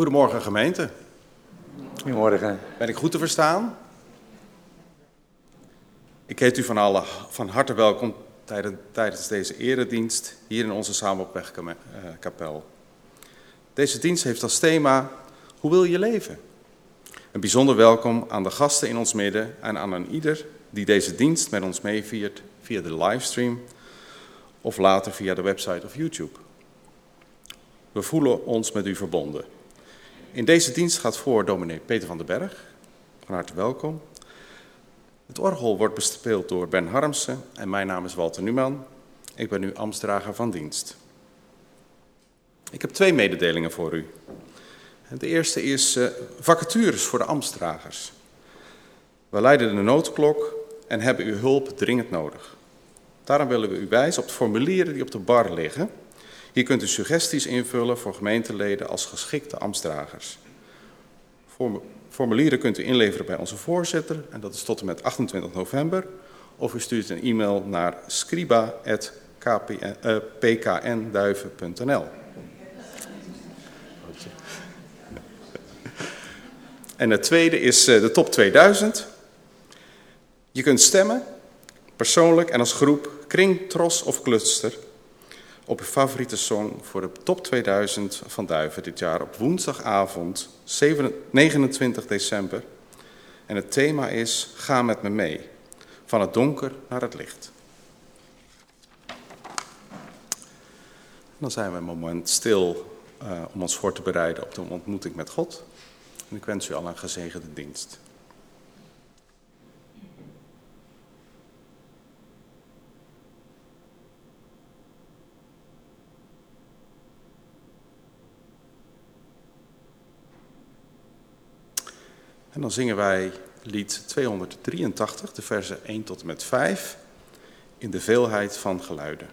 Goedemorgen gemeente. Goedemorgen. Ben ik goed te verstaan? Ik heet u van, alle, van harte welkom tijdens deze eredienst hier in onze Samenopwegkapel. Deze dienst heeft als thema Hoe wil je leven? Een bijzonder welkom aan de gasten in ons midden en aan een ieder die deze dienst met ons meeviert via de livestream of later via de website of YouTube. We voelen ons met u verbonden. In deze dienst gaat voor dominee Peter van den Berg. Van harte welkom. Het orgel wordt bespeeld door Ben Harmsen en mijn naam is Walter Numan. Ik ben nu ambtsdrager van dienst. Ik heb twee mededelingen voor u. De eerste is uh, vacatures voor de ambtsdragers. We leiden de noodklok en hebben uw hulp dringend nodig. Daarom willen we u wijzen op de formulieren die op de bar liggen. Hier kunt u suggesties invullen voor gemeenteleden als geschikte ambtsdragers. Formulieren kunt u inleveren bij onze voorzitter, en dat is tot en met 28 november. Of u stuurt een e-mail naar scriba.pknduiven.nl. En het tweede is eh, de top 2000. Je kunt stemmen, persoonlijk en als groep, kring, tros of cluster, op uw favoriete song voor de top 2000 van Duiven dit jaar op woensdagavond 29 december. En het thema is Ga met me mee, van het donker naar het licht. Dan zijn we een moment stil uh, om ons voor te bereiden op de ontmoeting met God. En ik wens u al een gezegende dienst. En dan zingen wij lied 283, de versen 1 tot en met 5, in de veelheid van geluiden.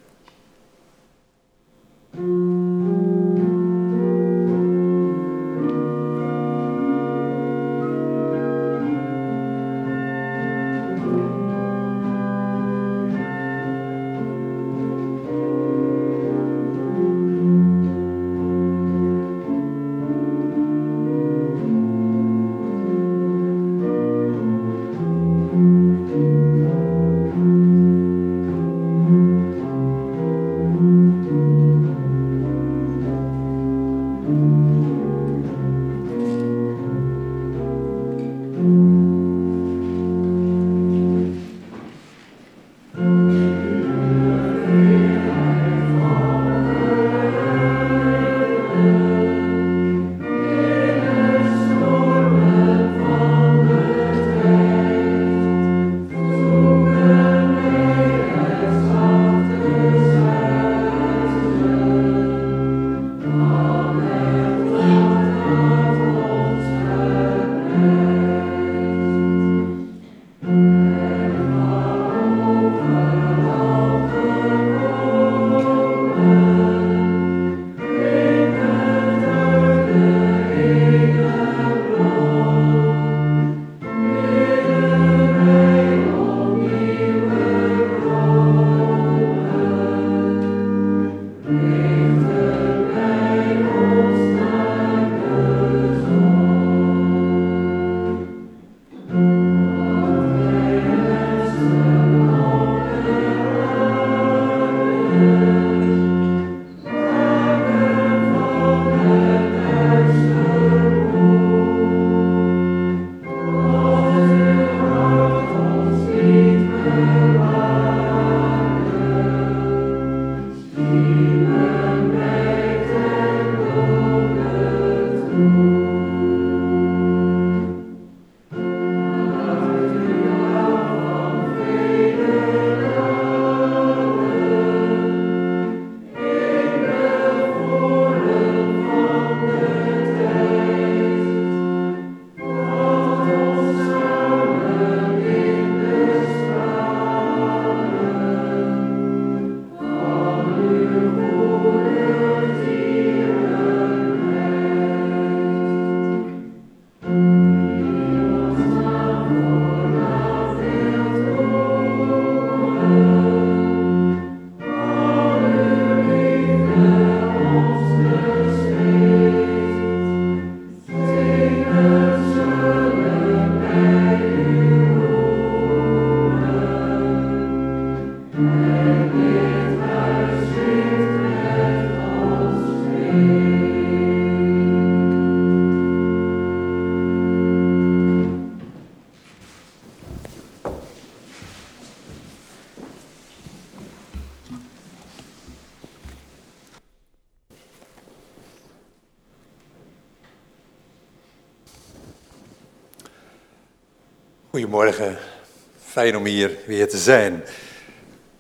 Om hier weer te zijn.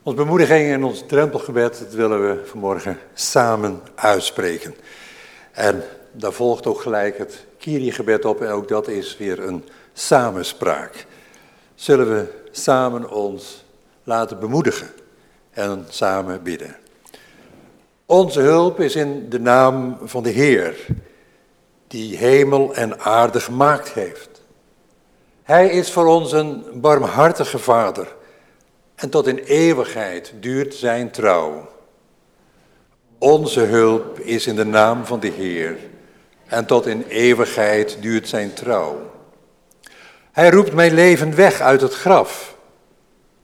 Ons bemoediging en ons drempelgebed dat willen we vanmorgen samen uitspreken. En daar volgt ook gelijk het Kyrie-gebed op en ook dat is weer een samenspraak. Zullen we samen ons laten bemoedigen en samen bidden. Onze hulp is in de naam van de Heer, die hemel en aarde gemaakt heeft. Hij is voor ons een barmhartige Vader en tot in eeuwigheid duurt zijn trouw. Onze hulp is in de naam van de Heer en tot in eeuwigheid duurt zijn trouw. Hij roept mijn leven weg uit het graf.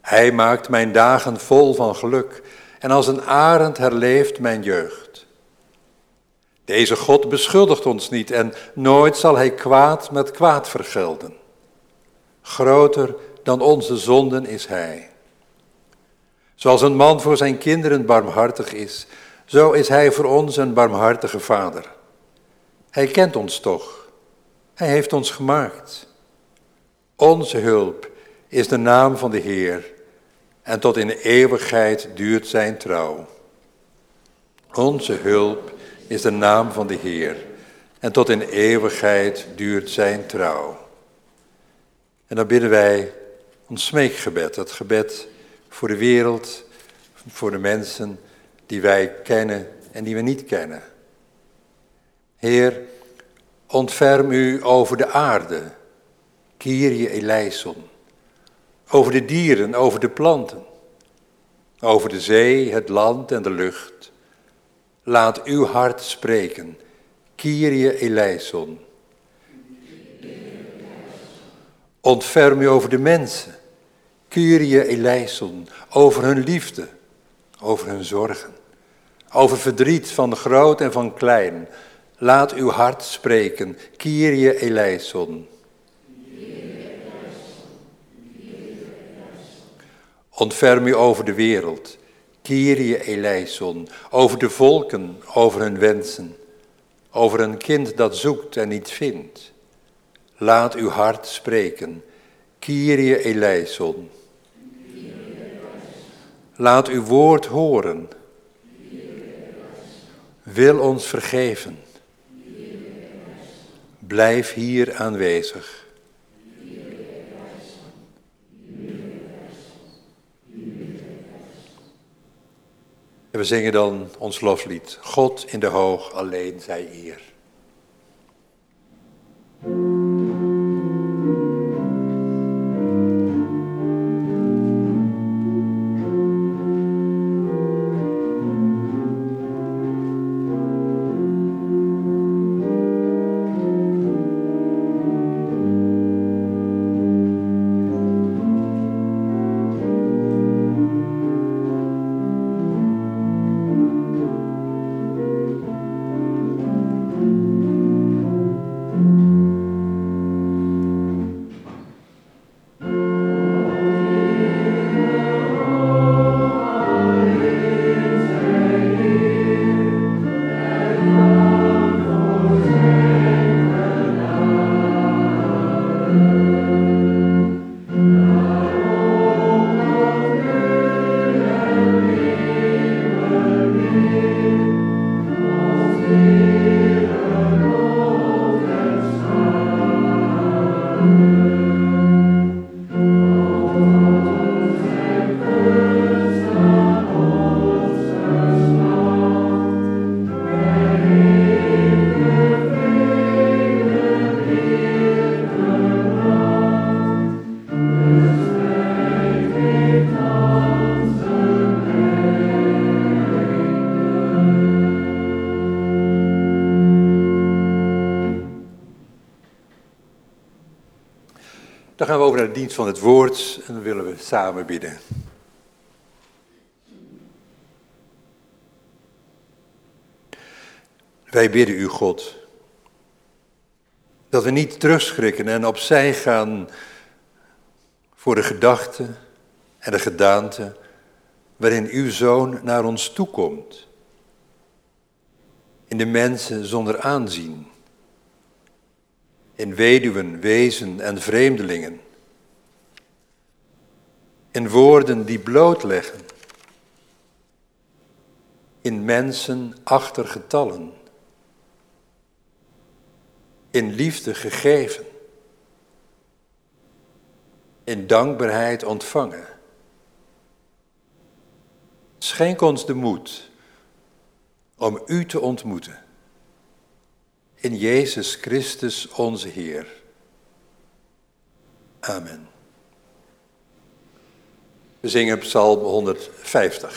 Hij maakt mijn dagen vol van geluk en als een arend herleeft mijn jeugd. Deze God beschuldigt ons niet en nooit zal hij kwaad met kwaad vergelden. Groter dan onze zonden is hij. Zoals een man voor zijn kinderen barmhartig is, zo is hij voor ons een barmhartige vader. Hij kent ons toch. Hij heeft ons gemaakt. Onze hulp is de naam van de Heer en tot in eeuwigheid duurt zijn trouw. Onze hulp is de naam van de Heer en tot in eeuwigheid duurt zijn trouw. En dan bidden wij ons smeekgebed, het gebed voor de wereld, voor de mensen die wij kennen en die we niet kennen. Heer, ontferm u over de aarde, Kyrie eleison, over de dieren, over de planten, over de zee, het land en de lucht. Laat uw hart spreken, Kyrie eleison. Ontferm u over de mensen, Kyrie eleison, over hun liefde, over hun zorgen, over verdriet van groot en van klein. Laat uw hart spreken, Kyrie eleison. Ontferm u over de wereld, Kyrie eleison, over de volken, over hun wensen, over een kind dat zoekt en niet vindt. Laat uw hart spreken, Kyrie eleison. Laat uw woord horen. Wil ons vergeven. Blijf hier aanwezig. En we zingen dan ons loflied. God in de hoog, alleen zij eer. Van het woord en dan willen we samen bidden. Wij bidden u, God, dat we niet terugschrikken en opzij gaan voor de gedachte en de gedaante waarin uw zoon naar ons toekomt. In de mensen zonder aanzien in weduwen, wezen en vreemdelingen, in woorden die blootleggen, in mensen achter getallen, in liefde gegeven, in dankbaarheid ontvangen. Schenk ons de moed om U te ontmoeten. In Jezus Christus onze Heer. Amen. We zingen Psalm 150.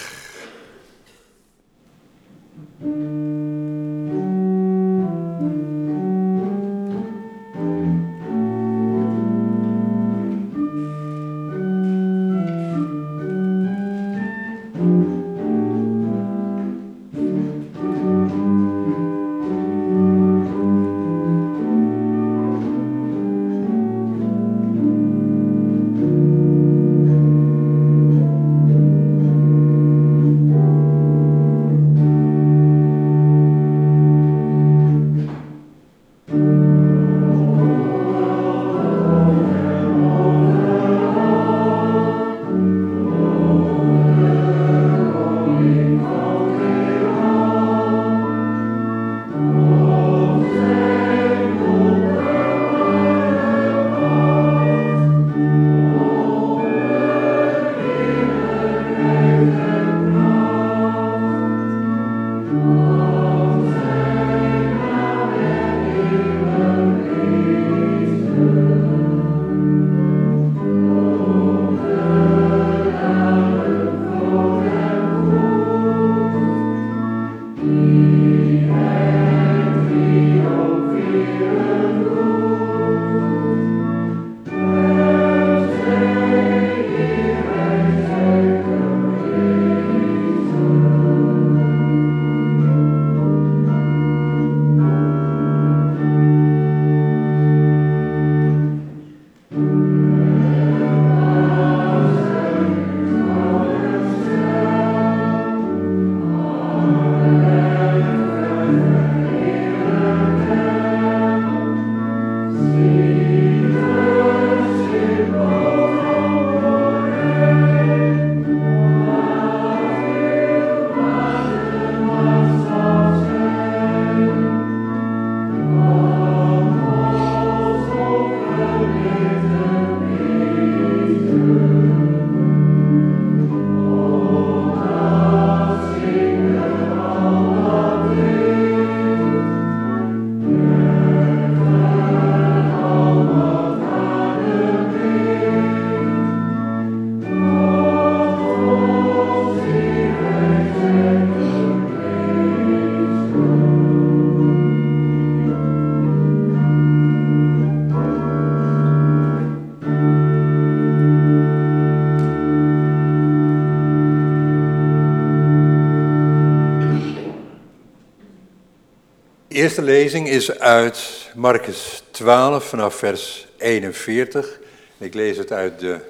Eerste lezing is uit Marcus 12 vanaf vers 41. Ik lees het uit de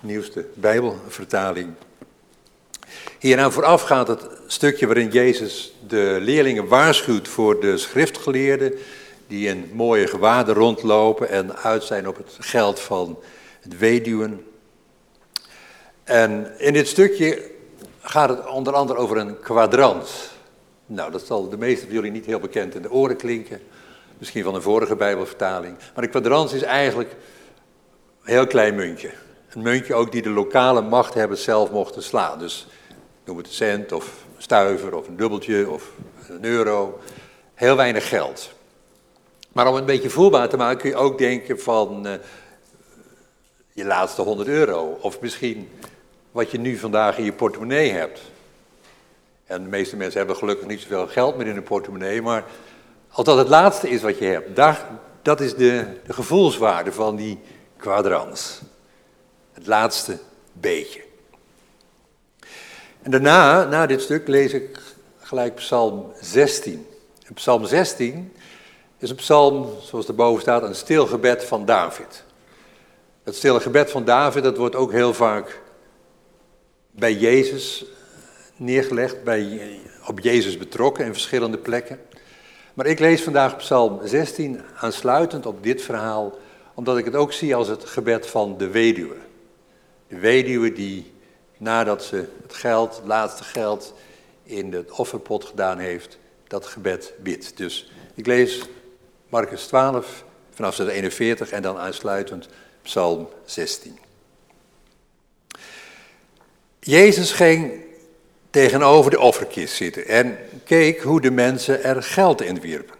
nieuwste Bijbelvertaling. Hieraan vooraf gaat het stukje waarin Jezus de leerlingen waarschuwt voor de schriftgeleerden die in mooie gewaden rondlopen en uit zijn op het geld van het weduwen. En in dit stukje gaat het onder andere over een kwadrant. Nou, dat zal de meeste van jullie niet heel bekend in de oren klinken. Misschien van een vorige Bijbelvertaling. Maar een kwadrans is eigenlijk een heel klein muntje. Een muntje ook die de lokale machthebbers zelf mochten slaan. Dus noem het een cent of een stuiver of een dubbeltje of een euro. Heel weinig geld. Maar om het een beetje voelbaar te maken kun je ook denken van uh, je laatste 100 euro. Of misschien wat je nu vandaag in je portemonnee hebt. En de meeste mensen hebben gelukkig niet zoveel geld meer in hun portemonnee, maar als dat het laatste is wat je hebt, daar, dat is de, de gevoelswaarde van die kwadrans. Het laatste beetje. En daarna, na dit stuk, lees ik gelijk Psalm 16. En Psalm 16 is een psalm, zoals erboven staat, een stil gebed van David. Het stille gebed van David, dat wordt ook heel vaak bij Jezus neergelegd, bij, op Jezus betrokken in verschillende plekken. Maar ik lees vandaag Psalm 16 aansluitend op dit verhaal, omdat ik het ook zie als het gebed van de weduwe. De weduwe die nadat ze het geld, het laatste geld, in het offerpot gedaan heeft, dat gebed bidt. Dus ik lees Marcus 12 vanaf de 41 en dan aansluitend Psalm 16. Jezus ging tegenover de offerkist zitten en keek hoe de mensen er geld in wierpen.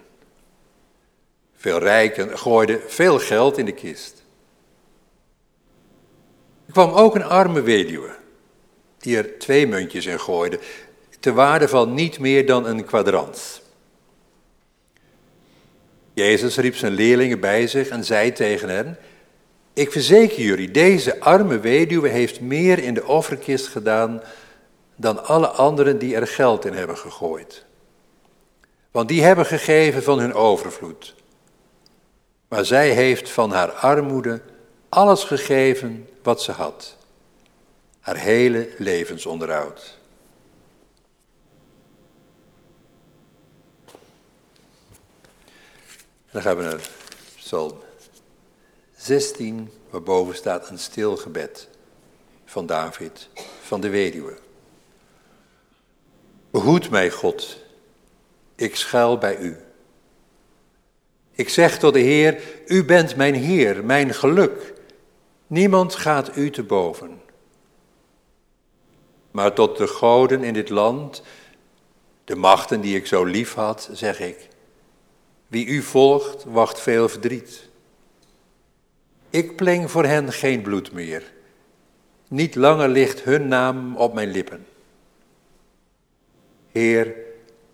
Veel rijken gooiden veel geld in de kist. Er kwam ook een arme weduwe, die er twee muntjes in gooide, te waarde van niet meer dan een kwadrant. Jezus riep zijn leerlingen bij zich en zei tegen hen: Ik verzeker jullie, deze arme weduwe heeft meer in de offerkist gedaan dan alle anderen die er geld in hebben gegooid. Want die hebben gegeven van hun overvloed. Maar zij heeft van haar armoede alles gegeven wat ze had. Haar hele levensonderhoud. Dan gaan we naar Psalm 16, waarboven staat een stil gebed van David, van de weduwe. Behoed mij, God, ik schuil bij u. Ik zeg tot de Heer, u bent mijn Heer, mijn geluk. Niemand gaat u te boven. Maar tot de goden in dit land, de machten die ik zo lief had, zeg ik, wie u volgt, wacht veel verdriet. Ik pleng voor hen geen bloed meer. Niet langer ligt hun naam op mijn lippen. Heer,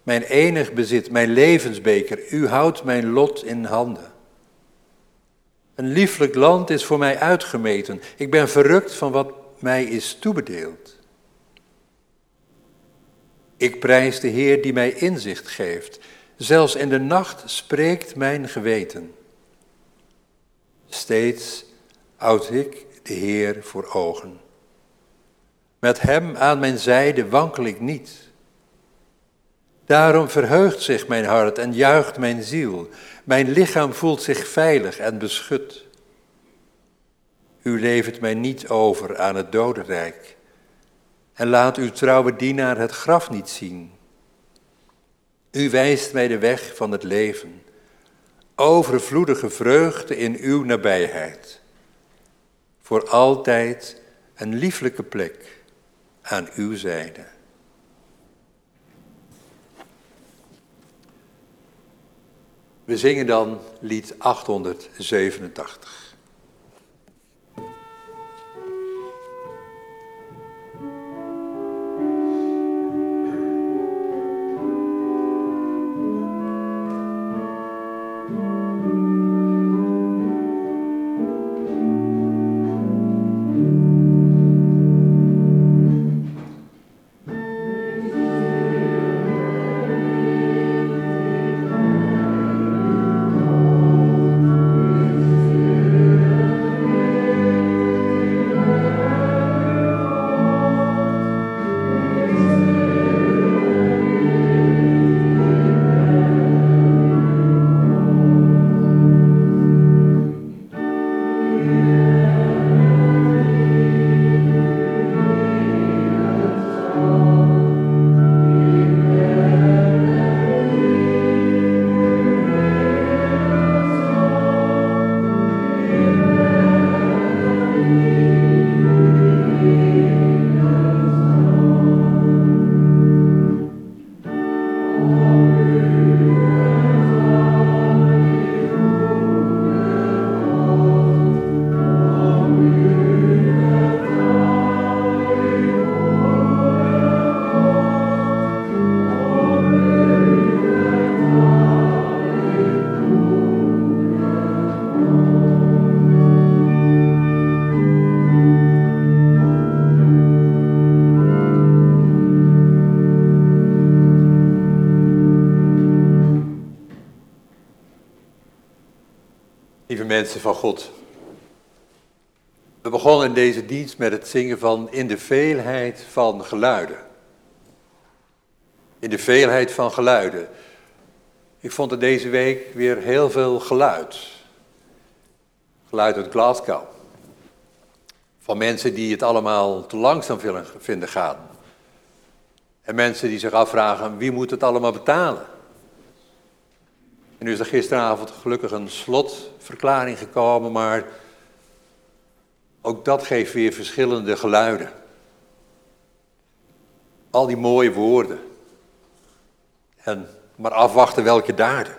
mijn enig bezit, mijn levensbeker, u houdt mijn lot in handen. Een lieflijk land is voor mij uitgemeten. Ik ben verrukt van wat mij is toebedeeld. Ik prijs de Heer die mij inzicht geeft. Zelfs in de nacht spreekt mijn geweten. Steeds houd ik de Heer voor ogen. Met Hem aan mijn zijde wankel ik niet. Daarom verheugt zich mijn hart en juicht mijn ziel. Mijn lichaam voelt zich veilig en beschut. U levert mij niet over aan het dodenrijk. En laat uw trouwe dienaar het graf niet zien. U wijst mij de weg van het leven. Overvloedige vreugde in uw nabijheid. Voor altijd een lieflijke plek aan uw zijde. We zingen dan lied 887. Mensen van God. We begonnen deze dienst met het zingen van In de veelheid van geluiden. In de veelheid van geluiden. Ik vond er deze week weer heel veel geluid. Geluid uit Glasgow. Van mensen die het allemaal te langzaam vinden gaan. En mensen die zich afvragen, wie moet het allemaal betalen? En nu is er gisteravond gelukkig een slotverklaring gekomen, maar ook dat geeft weer verschillende geluiden. Al die mooie woorden. En maar afwachten welke daden.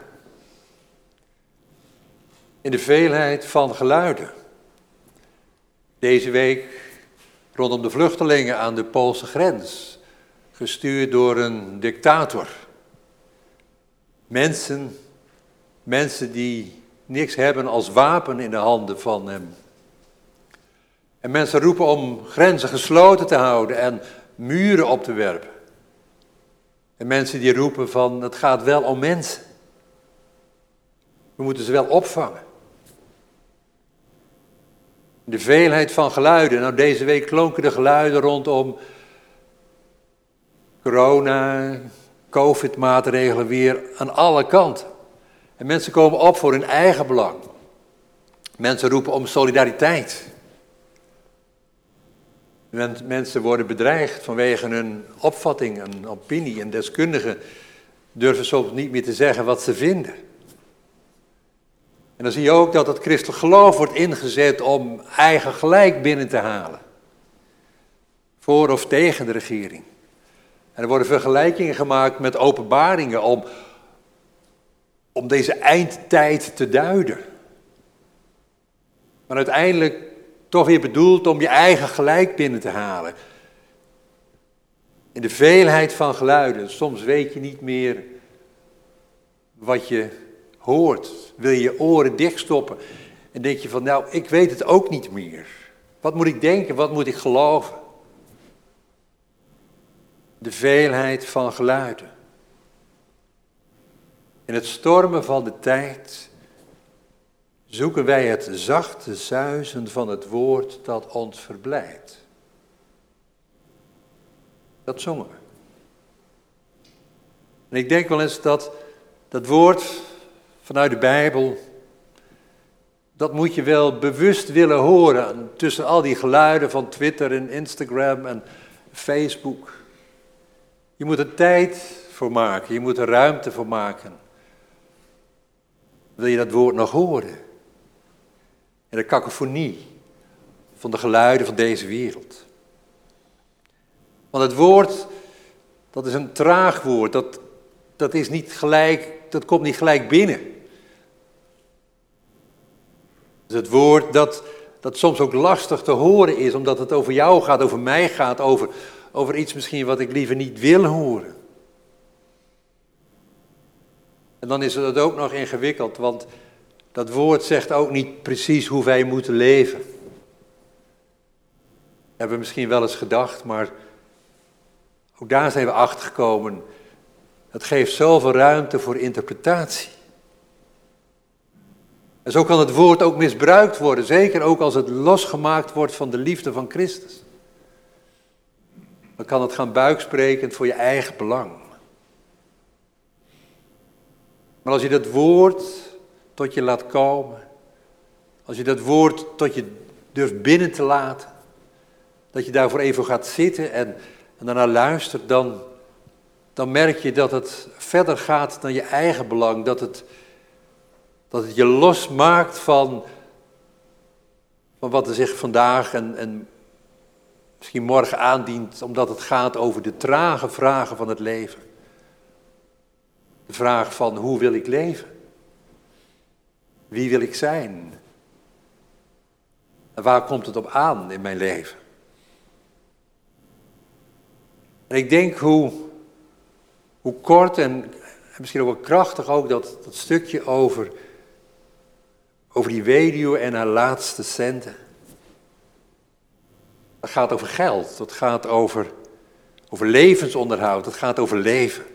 In de veelheid van geluiden. Deze week rondom de vluchtelingen aan de Poolse grens, gestuurd door een dictator. Mensen, mensen die niks hebben als wapen in de handen van hem. En mensen roepen om grenzen gesloten te houden en muren op te werpen. En mensen die roepen van het gaat wel om mensen. We moeten ze wel opvangen. De veelheid van geluiden. Nou, deze week klonken de geluiden rondom corona, covid-maatregelen weer aan alle kanten. En mensen komen op voor hun eigen belang. Mensen roepen om solidariteit. Mensen worden bedreigd vanwege hun opvatting, een opinie. En deskundigen durven soms niet meer te zeggen wat ze vinden. En dan zie je ook dat het christelijk geloof wordt ingezet om eigen gelijk binnen te halen. Voor of tegen de regering. En er worden vergelijkingen gemaakt met openbaringen om, om deze eindtijd te duiden. Maar uiteindelijk toch weer bedoeld om je eigen gelijk binnen te halen. In de veelheid van geluiden, soms weet je niet meer wat je hoort. Wil je je oren dichtstoppen en denk je van nou, ik weet het ook niet meer. Wat moet ik denken, wat moet ik geloven? De veelheid van geluiden. In het stormen van de tijd zoeken wij het zachte zuizen van het woord dat ons verblijdt. Dat zongen we. En ik denk wel eens dat dat woord vanuit de Bijbel, dat moet je wel bewust willen horen tussen al die geluiden van Twitter en Instagram en Facebook. Je moet er tijd voor maken, je moet er ruimte voor maken. Wil je dat woord nog horen? en de kakofonie van de geluiden van deze wereld. Want het woord, dat is een traag woord, dat, dat, is niet gelijk, dat komt niet gelijk binnen. Dus het woord dat, dat soms ook lastig te horen is, omdat het over jou gaat, over mij gaat, over, over iets misschien wat ik liever niet wil horen. En dan is het ook nog ingewikkeld, want dat woord zegt ook niet precies hoe wij moeten leven. Hebben we misschien wel eens gedacht, maar ook daar zijn we achter gekomen. Het geeft zoveel ruimte voor interpretatie. En zo kan het woord ook misbruikt worden, zeker ook als het losgemaakt wordt van de liefde van Christus. Dan kan het gaan buiksprekend voor je eigen belang. Maar als je dat woord tot je laat komen, als je dat woord tot je durft binnen te laten, dat je daarvoor even gaat zitten en, en daarna luistert, dan, dan merk je dat het verder gaat dan je eigen belang, dat het, dat het je losmaakt van, van wat er zich vandaag en, en misschien morgen aandient, omdat het gaat over de trage vragen van het leven. Vraag van hoe wil ik leven? Wie wil ik zijn? En waar komt het op aan in mijn leven? En ik denk hoe, hoe kort en misschien ook wel krachtig ook dat, dat stukje over, over die weduwe en haar laatste centen. Dat gaat over geld, dat gaat over, over levensonderhoud, dat gaat over leven.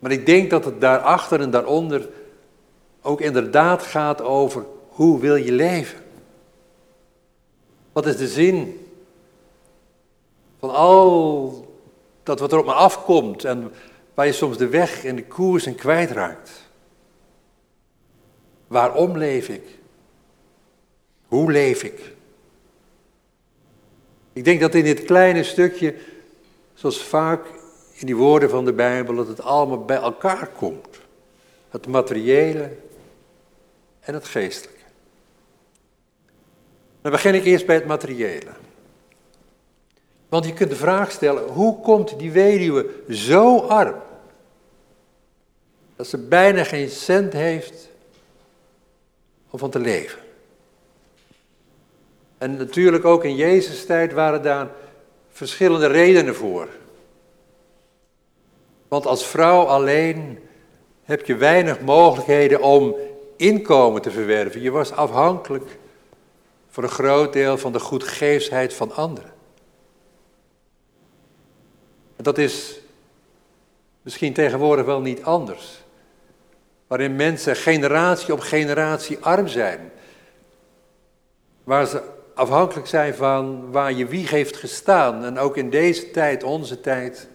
Maar ik denk dat het daarachter en daaronder ook inderdaad gaat over hoe wil je leven? Wat is de zin van al dat wat er op me afkomt en waar je soms de weg en de koers en kwijtraakt? Waarom leef ik? Hoe leef ik? Ik denk dat in dit kleine stukje, zoals vaak in die woorden van de Bijbel, dat het allemaal bij elkaar komt. Het materiële en het geestelijke. Dan begin ik eerst bij het materiële. Want je kunt de vraag stellen, hoe komt die weduwe zo arm? Dat ze bijna geen cent heeft om van te leven. En natuurlijk ook in Jezus' tijd waren daar verschillende redenen voor. Want als vrouw alleen heb je weinig mogelijkheden om inkomen te verwerven. Je was afhankelijk voor een groot deel van de goedgeefsheid van anderen. En dat is misschien tegenwoordig wel niet anders. Waarin mensen generatie op generatie arm zijn. Waar ze afhankelijk zijn van waar je wieg heeft gestaan. En ook in deze tijd, onze tijd,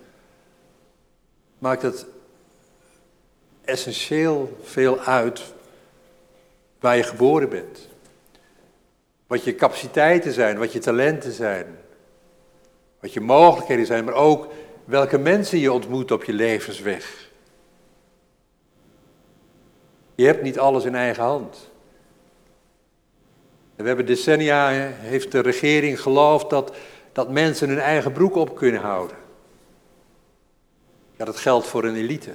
maakt het essentieel veel uit waar je geboren bent. Wat je capaciteiten zijn, wat je talenten zijn. Wat je mogelijkheden zijn, maar ook welke mensen je ontmoet op je levensweg. Je hebt niet alles in eigen hand. we hebben decennia, heeft de regering geloofd dat, dat mensen hun eigen broek op kunnen houden. Ja, dat geldt voor een elite.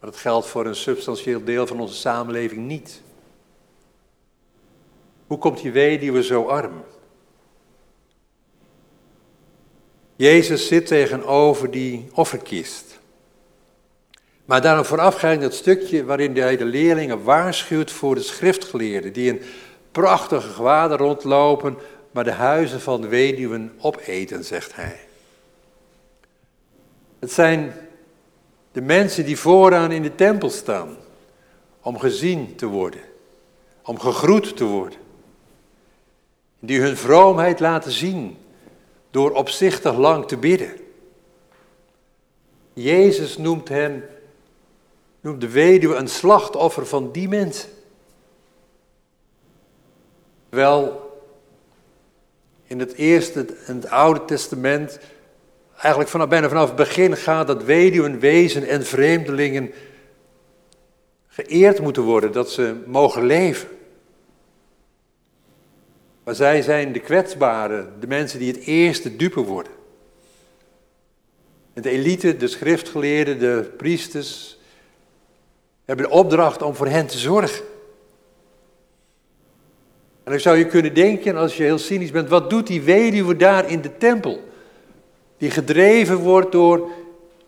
Maar dat geldt voor een substantieel deel van onze samenleving niet. Hoe komt die weduwe zo arm? Jezus zit tegenover die offerkist. Maar daarom voorafgaand het stukje waarin hij de leerlingen waarschuwt voor de schriftgeleerden, die in prachtige gewaden rondlopen, maar de huizen van weduwen opeten, zegt hij. Het zijn de mensen die vooraan in de tempel staan, om gezien te worden, om gegroet te worden. Die hun vroomheid laten zien door opzichtig lang te bidden. Jezus noemt hen, noemt de weduwe een slachtoffer van die mensen. Wel, in het Eerste en het Oude Testament, eigenlijk vanaf, bijna vanaf het begin gaat dat weduwen, wezen en vreemdelingen geëerd moeten worden, dat ze mogen leven. Maar zij zijn de kwetsbaren, de mensen die het eerste dupe worden. En de elite, de schriftgeleerden, de priesters, hebben de opdracht om voor hen te zorgen. En dan zou je kunnen denken, als je heel cynisch bent, wat doet die weduwe daar in de tempel? Die gedreven wordt door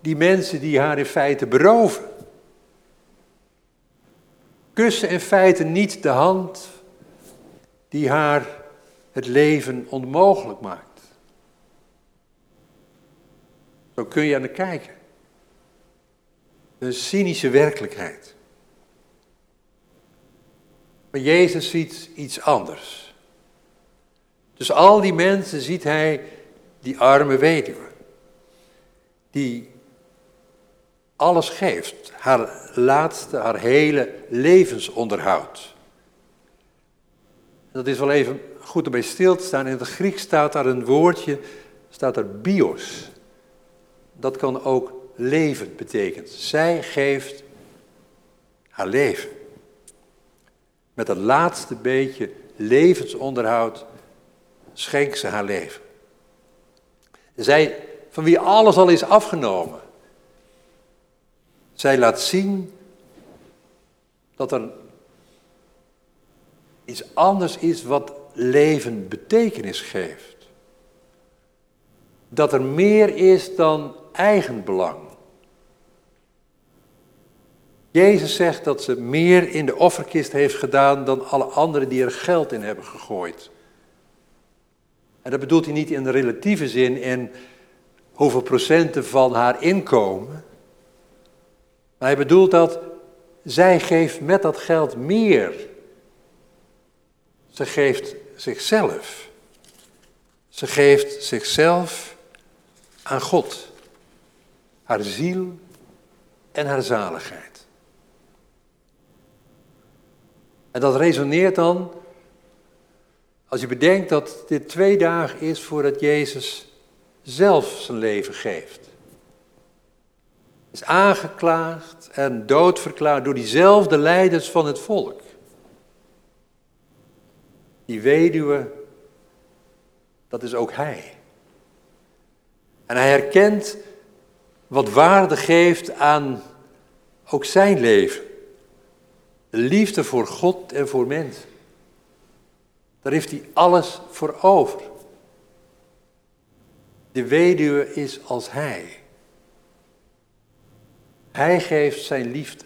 die mensen die haar in feite beroven. Kussen in feite niet de hand die haar het leven onmogelijk maakt. Zo kun je aan de kijken. Een cynische werkelijkheid. Maar Jezus ziet iets anders. Dus al die mensen ziet hij die arme weduwe. Die alles geeft. Haar laatste, haar hele levensonderhoud. Dat is wel even goed om bij stil te staan. In het Grieks staat daar een woordje, staat er bios. Dat kan ook leven betekenen. Zij geeft haar leven. Met het laatste beetje levensonderhoud schenkt ze haar leven. Zij, van wie alles al is afgenomen. Zij laat zien dat er iets anders is wat leven betekenis geeft. Dat er meer is dan eigenbelang. Jezus zegt dat ze meer in de offerkist heeft gedaan dan alle anderen die er geld in hebben gegooid. En dat bedoelt hij niet in de relatieve zin in hoeveel procenten van haar inkomen. Maar hij bedoelt dat zij geeft met dat geld meer. Ze geeft zichzelf. Ze geeft zichzelf aan God. Haar ziel en haar zaligheid. En dat resoneert dan, Als je bedenkt dat dit twee dagen is voordat Jezus zelf zijn leven geeft. Is aangeklaagd en doodverklaard door diezelfde leiders van het volk. Die weduwe, dat is ook hij. En hij herkent wat waarde geeft aan ook zijn leven. De liefde voor God en voor mensen. Daar heeft hij alles voor over. De weduwe is als hij. Hij geeft zijn liefde.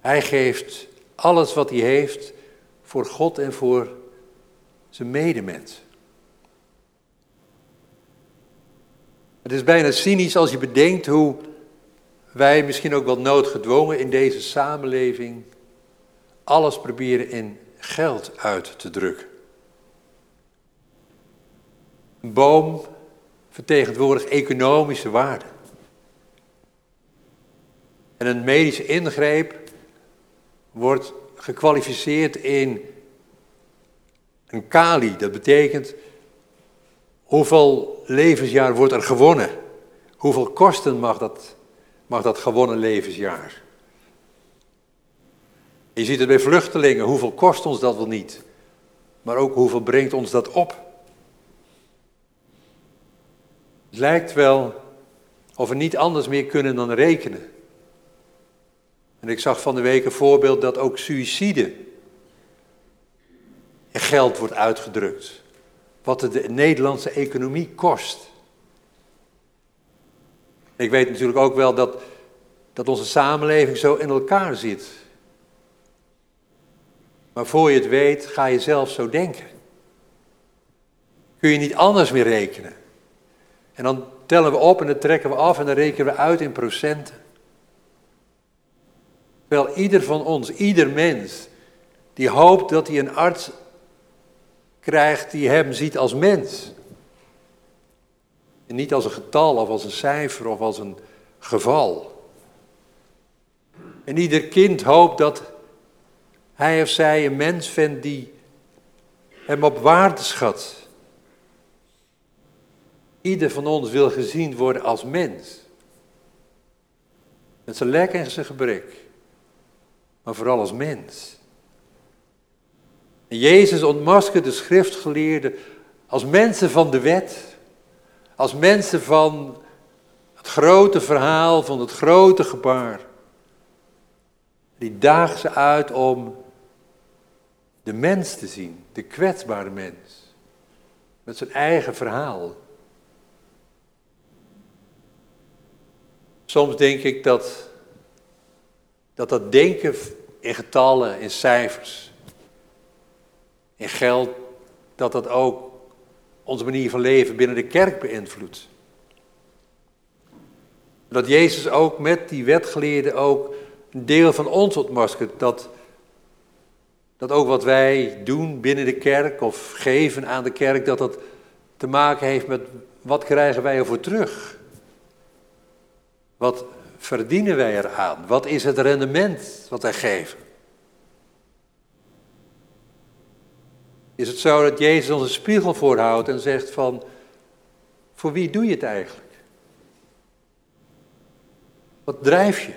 Hij geeft alles wat hij heeft voor God en voor zijn medemens. Het is bijna cynisch als je bedenkt hoe wij misschien ook wel noodgedwongen in deze samenleving alles proberen in geld uit te drukken. Een boom vertegenwoordigt economische waarde. En een medische ingreep wordt gekwalificeerd in een kali. Dat betekent hoeveel levensjaar wordt er gewonnen? Hoeveel kosten mag dat, mag dat gewonnen levensjaar? Je ziet het bij vluchtelingen, hoeveel kost ons dat wel niet? Maar ook hoeveel brengt ons dat op? Het lijkt wel of we niet anders meer kunnen dan rekenen. En ik zag van de week een voorbeeld dat ook suïcide in geld wordt uitgedrukt. Wat het de Nederlandse economie kost. Ik weet natuurlijk ook wel dat, dat onze samenleving zo in elkaar zit. Maar voor je het weet, ga je zelf zo denken. Kun je niet anders meer rekenen. En dan tellen we op en dan trekken we af en dan rekenen we uit in procenten. Wel, ieder van ons, ieder mens, die hoopt dat hij een arts krijgt die hem ziet als mens. En niet als een getal of als een cijfer of als een geval. En ieder kind hoopt dat hij of zij een mens vindt die hem op waarde schat. Ieder van ons wil gezien worden als mens. Met zijn lek en zijn gebrek maar vooral als mens. En Jezus ontmaskert de schriftgeleerden als mensen van de wet, als mensen van het grote verhaal, van het grote gebaar. Die daagt ze uit om de mens te zien, de kwetsbare mens, met zijn eigen verhaal. Soms denk ik dat dat dat denken in getallen, in cijfers, in geld, dat dat ook onze manier van leven binnen de kerk beïnvloedt. Dat Jezus ook met die wetgeleerden ook een deel van ons ontmaskert. Dat, dat ook wat wij doen binnen de kerk of geven aan de kerk, dat dat te maken heeft met wat krijgen wij ervoor terug? Wat verdienen wij eraan? Wat is het rendement wat wij geven? Is het zo dat Jezus ons een spiegel voorhoudt en zegt van, voor wie doe je het eigenlijk? Wat drijf je?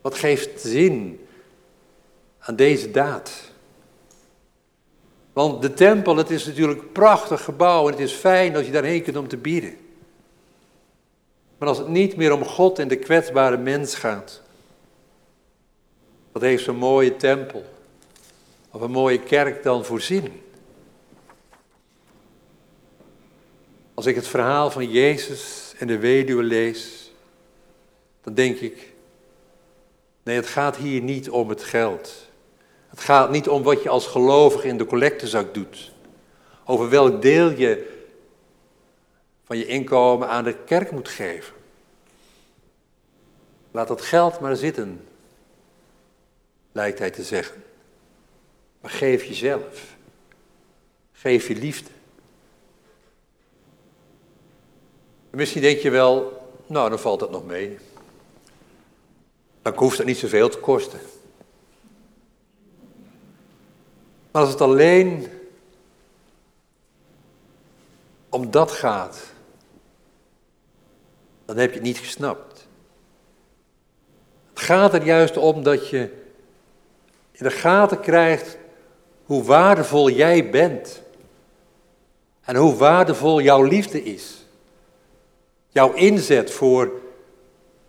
Wat geeft zin aan deze daad? Want de tempel, het is natuurlijk een prachtig gebouw en het is fijn als je daarheen kunt om te bieden. Maar als het niet meer om God en de kwetsbare mens gaat, wat heeft zo'n mooie tempel of een mooie kerk dan voorzien? Als ik het verhaal van Jezus en de weduwe lees, dan denk ik, nee, het gaat hier niet om het geld. Het gaat niet om wat je als gelovige in de collectezak doet. Over welk deel je van je inkomen aan de kerk moet geven. Laat dat geld maar zitten, lijkt hij te zeggen. Maar geef jezelf. Geef je liefde. Misschien denk je wel, nou dan valt dat nog mee. Dan hoeft het niet zoveel te kosten. Maar als het alleen om dat gaat, dan heb je het niet gesnapt. Het gaat er juist om dat je in de gaten krijgt hoe waardevol jij bent. En hoe waardevol jouw liefde is. Jouw inzet voor,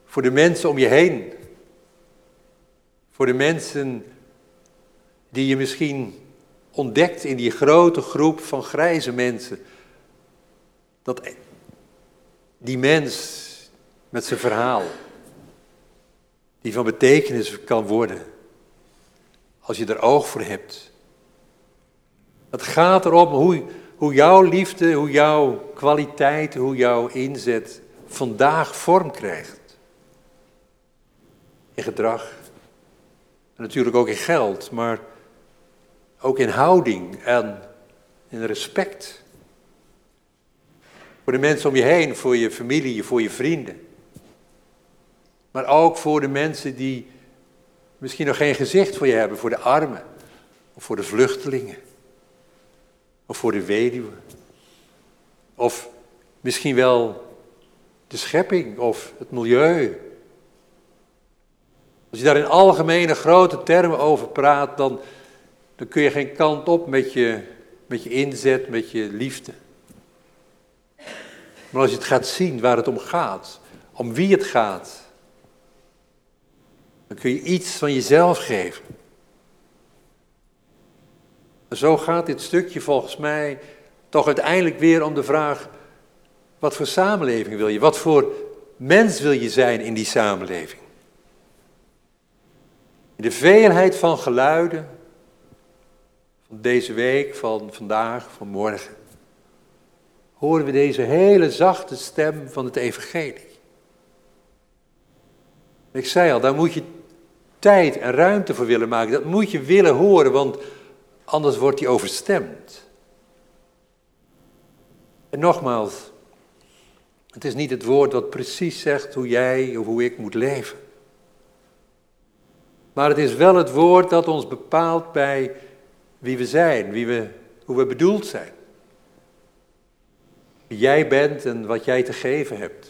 voor de mensen om je heen. Voor de mensen die je misschien ontdekt in die grote groep van grijze mensen. Dat die mens met zijn verhaal, die van betekenis kan worden, als je er oog voor hebt. Het gaat erom hoe, hoe jouw liefde, hoe jouw kwaliteit, hoe jouw inzet vandaag vorm krijgt. In gedrag. En natuurlijk ook in geld, maar ook in houding en in respect. Voor de mensen om je heen, voor je familie, voor je vrienden. Maar ook voor de mensen die misschien nog geen gezicht voor je hebben, voor de armen, of voor de vluchtelingen, of voor de weduwe, of misschien wel de schepping of het milieu. Als je daar in algemene grote termen over praat, dan, dan kun je geen kant op met je, met je inzet, met je liefde. Maar als je het gaat zien waar het om gaat, om wie het gaat, dan kun je iets van jezelf geven. En zo gaat dit stukje volgens mij toch uiteindelijk weer om de vraag: wat voor samenleving wil je? Wat voor mens wil je zijn in die samenleving? In de veelheid van geluiden deze week, van vandaag, van morgen, horen we deze hele zachte stem van het Evangelie. Ik zei al, daar moet je tijd en ruimte voor willen maken. Dat moet je willen horen, want anders wordt hij overstemd. En nogmaals, het is niet het woord dat precies zegt hoe jij of hoe ik moet leven. Maar het is wel het woord dat ons bepaalt bij wie we zijn, wie we, hoe we bedoeld zijn. Wie jij bent en wat jij te geven hebt.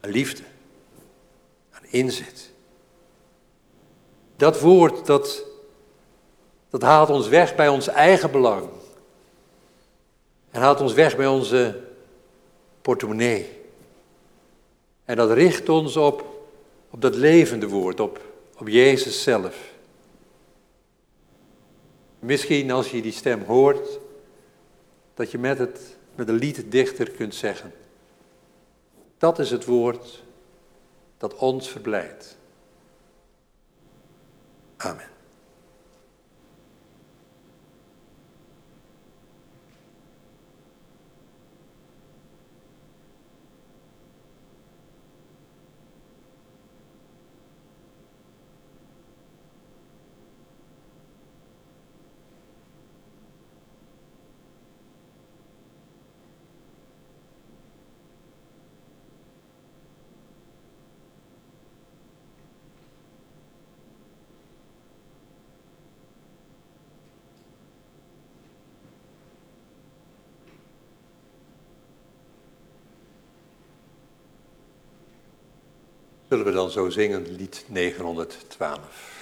Een liefde inzet. Dat woord, dat, dat haalt ons weg bij ons eigen belang. En haalt ons weg bij onze portemonnee. En dat richt ons op, op dat levende woord, op, op Jezus zelf. Misschien als je die stem hoort, dat je met, het, met een lieddichter kunt zeggen. Dat is het woord dat ons verblijdt. Amen. Zullen we dan zo zingen, lied 912.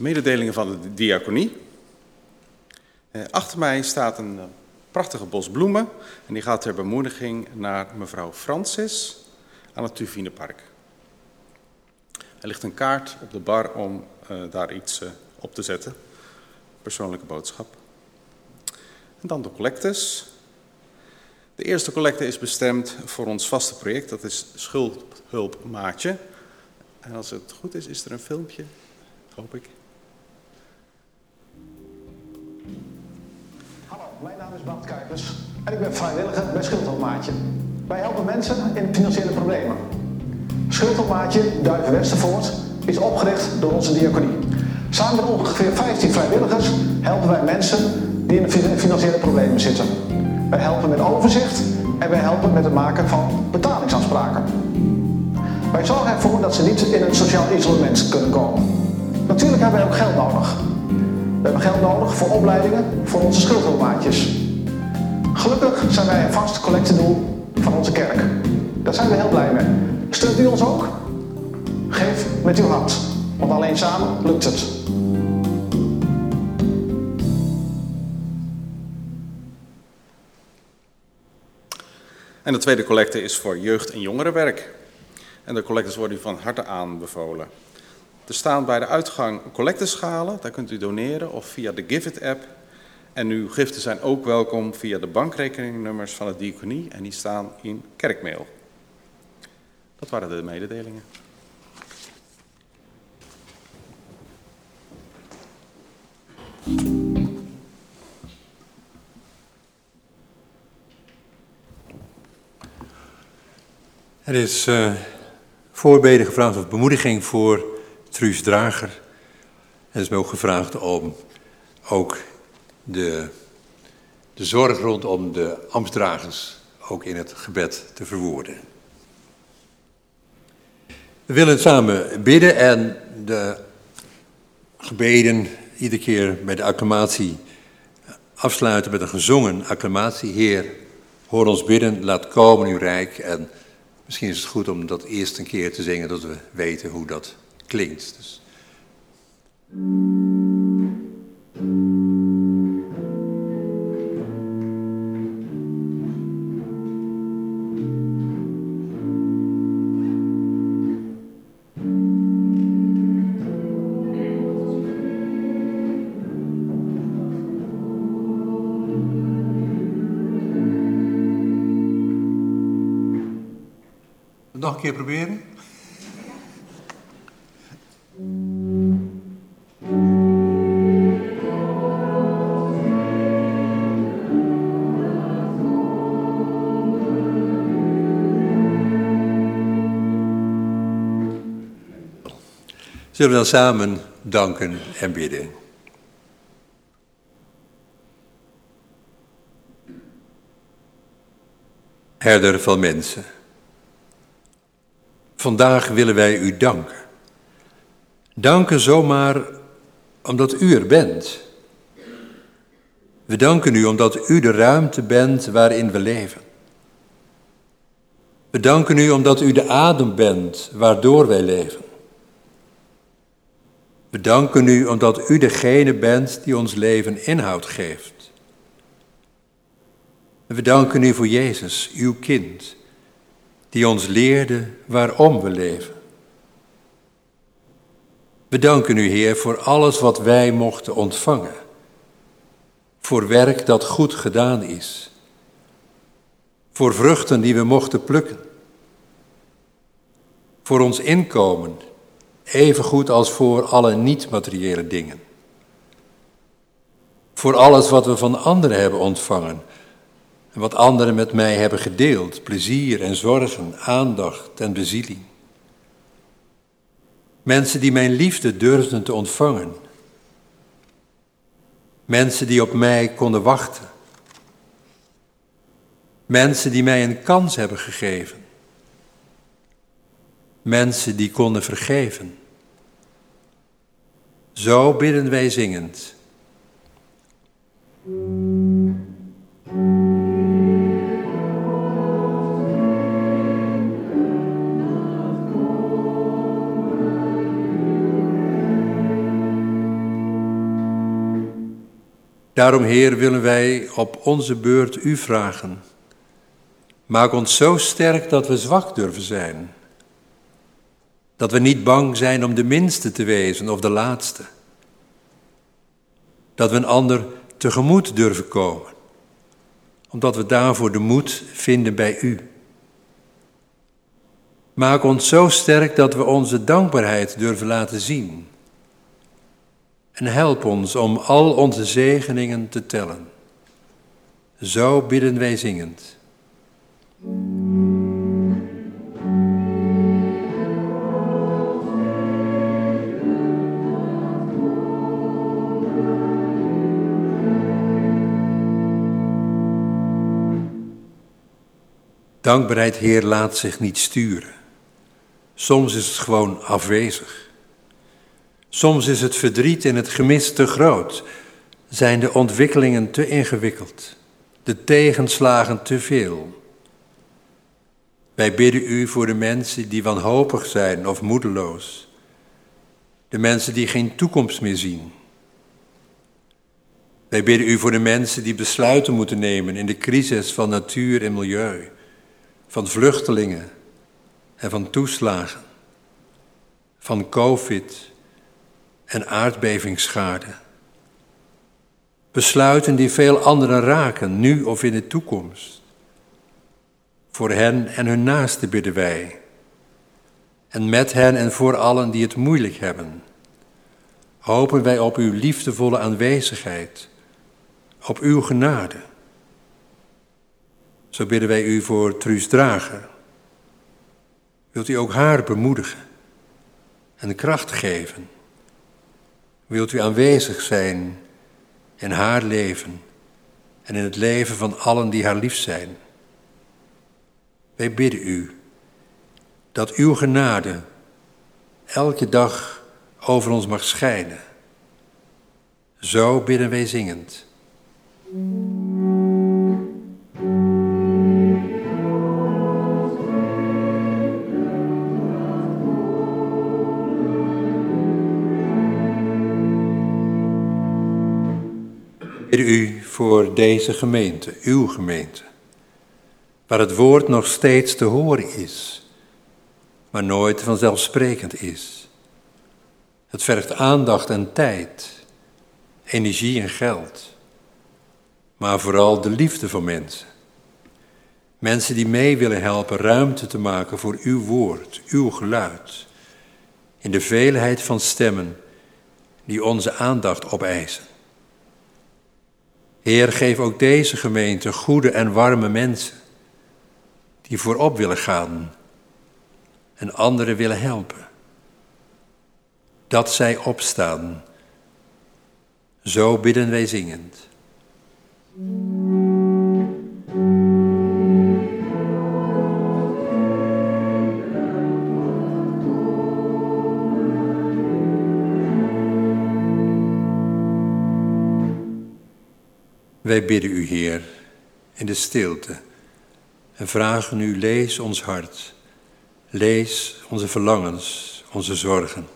Mededelingen van de diaconie. Eh, achter mij staat een eh, prachtige bos bloemen. En die gaat ter bemoediging naar mevrouw Francis aan het Tuvinepark. Er ligt een kaart op de bar om uh, daar iets op te zetten. Persoonlijke boodschap. En dan de collectes. De eerste collecte is bestemd voor ons vaste project, dat is Schuldhulpmaatje. En als het goed is, is er een filmpje, hoop ik. Hallo, mijn naam is Bart Kuipers en ik ben vrijwilliger bij Schuldhulpmaatje. Wij helpen mensen in financiële problemen. Schuldhulpmaatje Duiven Westervoort is opgericht door onze diaconie. Samen met ongeveer 15 vrijwilligers helpen wij mensen die in financiële problemen zitten. Wij helpen met overzicht en wij helpen met het maken van betalingsafspraken. Wij zorgen ervoor dat ze niet in een sociaal isolement kunnen komen. Natuurlijk hebben wij ook geld nodig. We hebben geld nodig voor opleidingen voor onze schuldhulpmaatjes. Gelukkig zijn wij een vast collectedoel van onze kerk. Daar zijn we heel blij mee. Steunt u ons ook? Geef met uw hart, want alleen samen lukt het. En de tweede collecte is voor jeugd- en jongerenwerk. En de collectes worden u van harte aanbevolen. Er staan bij de uitgang collecteschalen, daar kunt u doneren of via de Give It app. En uw giften zijn ook welkom via de bankrekeningnummers van de diaconie en die staan in kerkmail. Dat waren de mededelingen. Er is uh, voorbeden gevraagd of bemoediging voor Truus Drager. Er is me ook gevraagd om ook de, de zorg rondom de ambtsdragers ook in het gebed te verwoorden. We willen samen bidden en de gebeden iedere keer bij de acclamatie afsluiten met een gezongen acclamatie. Heer, hoor ons bidden, laat komen uw rijk en Misschien is het goed om dat eerst een keer te zingen, dat we weten hoe dat klinkt. Dus. Nog een keer proberen. Zullen we dan samen danken en bidden? Herder van mensen. Vandaag willen wij u danken. Danken zomaar omdat u er bent. We danken u omdat u de ruimte bent waarin we leven. We danken u omdat u de adem bent waardoor wij leven. We danken u omdat u degene bent die ons leven inhoud geeft. we danken u voor Jezus, uw kind die ons leerde waarom we leven. We danken u, Heer, voor alles wat wij mochten ontvangen. Voor werk dat goed gedaan is. Voor vruchten die we mochten plukken. Voor ons inkomen, even goed als voor alle niet-materiële dingen. Voor alles wat we van anderen hebben ontvangen, en wat anderen met mij hebben gedeeld, plezier en zorgen, aandacht en bezieling. Mensen die mijn liefde durfden te ontvangen. Mensen die op mij konden wachten. Mensen die mij een kans hebben gegeven. Mensen die konden vergeven. Zo bidden wij zingend. Daarom, Heer, willen wij op onze beurt U vragen. Maak ons zo sterk dat we zwak durven zijn. Dat we niet bang zijn om de minste te wezen of de laatste. Dat we een ander tegemoet durven komen, omdat we daarvoor de moed vinden bij U. Maak ons zo sterk dat we onze dankbaarheid durven laten zien. En help ons om al onze zegeningen te tellen. Zo bidden wij zingend. Dankbaarheid, Heer, laat zich niet sturen. Soms is het gewoon afwezig. Soms is het verdriet en het gemis te groot, zijn de ontwikkelingen te ingewikkeld, de tegenslagen te veel. Wij bidden u voor de mensen die wanhopig zijn of moedeloos, de mensen die geen toekomst meer zien. Wij bidden u voor de mensen die besluiten moeten nemen in de crisis van natuur en milieu, van vluchtelingen en van toeslagen, van COVID en aardbevingsschade. Besluiten die veel anderen raken, nu of in de toekomst. Voor hen en hun naasten bidden wij. En met hen en voor allen die het moeilijk hebben. Hopen wij op uw liefdevolle aanwezigheid, op uw genade. Zo bidden wij u voor Truus Drager. Wilt u ook haar bemoedigen en kracht geven? Wilt u aanwezig zijn in haar leven en in het leven van allen die haar lief zijn? Wij bidden u dat uw genade elke dag over ons mag schijnen. Zo bidden wij zingend. U voor deze gemeente, uw gemeente, waar het woord nog steeds te horen is, maar nooit vanzelfsprekend is. Het vergt aandacht en tijd, energie en geld, maar vooral de liefde van mensen. Mensen die mee willen helpen ruimte te maken voor uw woord, uw geluid, in de veelheid van stemmen die onze aandacht opeisen. Heer, geef ook deze gemeente goede en warme mensen die voorop willen gaan en anderen willen helpen. Dat zij opstaan. Zo bidden wij zingend. Wij bidden u, Heer, in de stilte en vragen u, lees ons hart, lees onze verlangens, onze zorgen,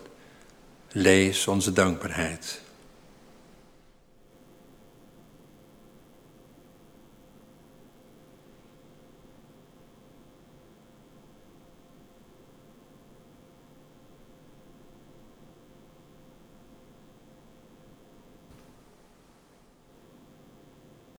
lees onze dankbaarheid.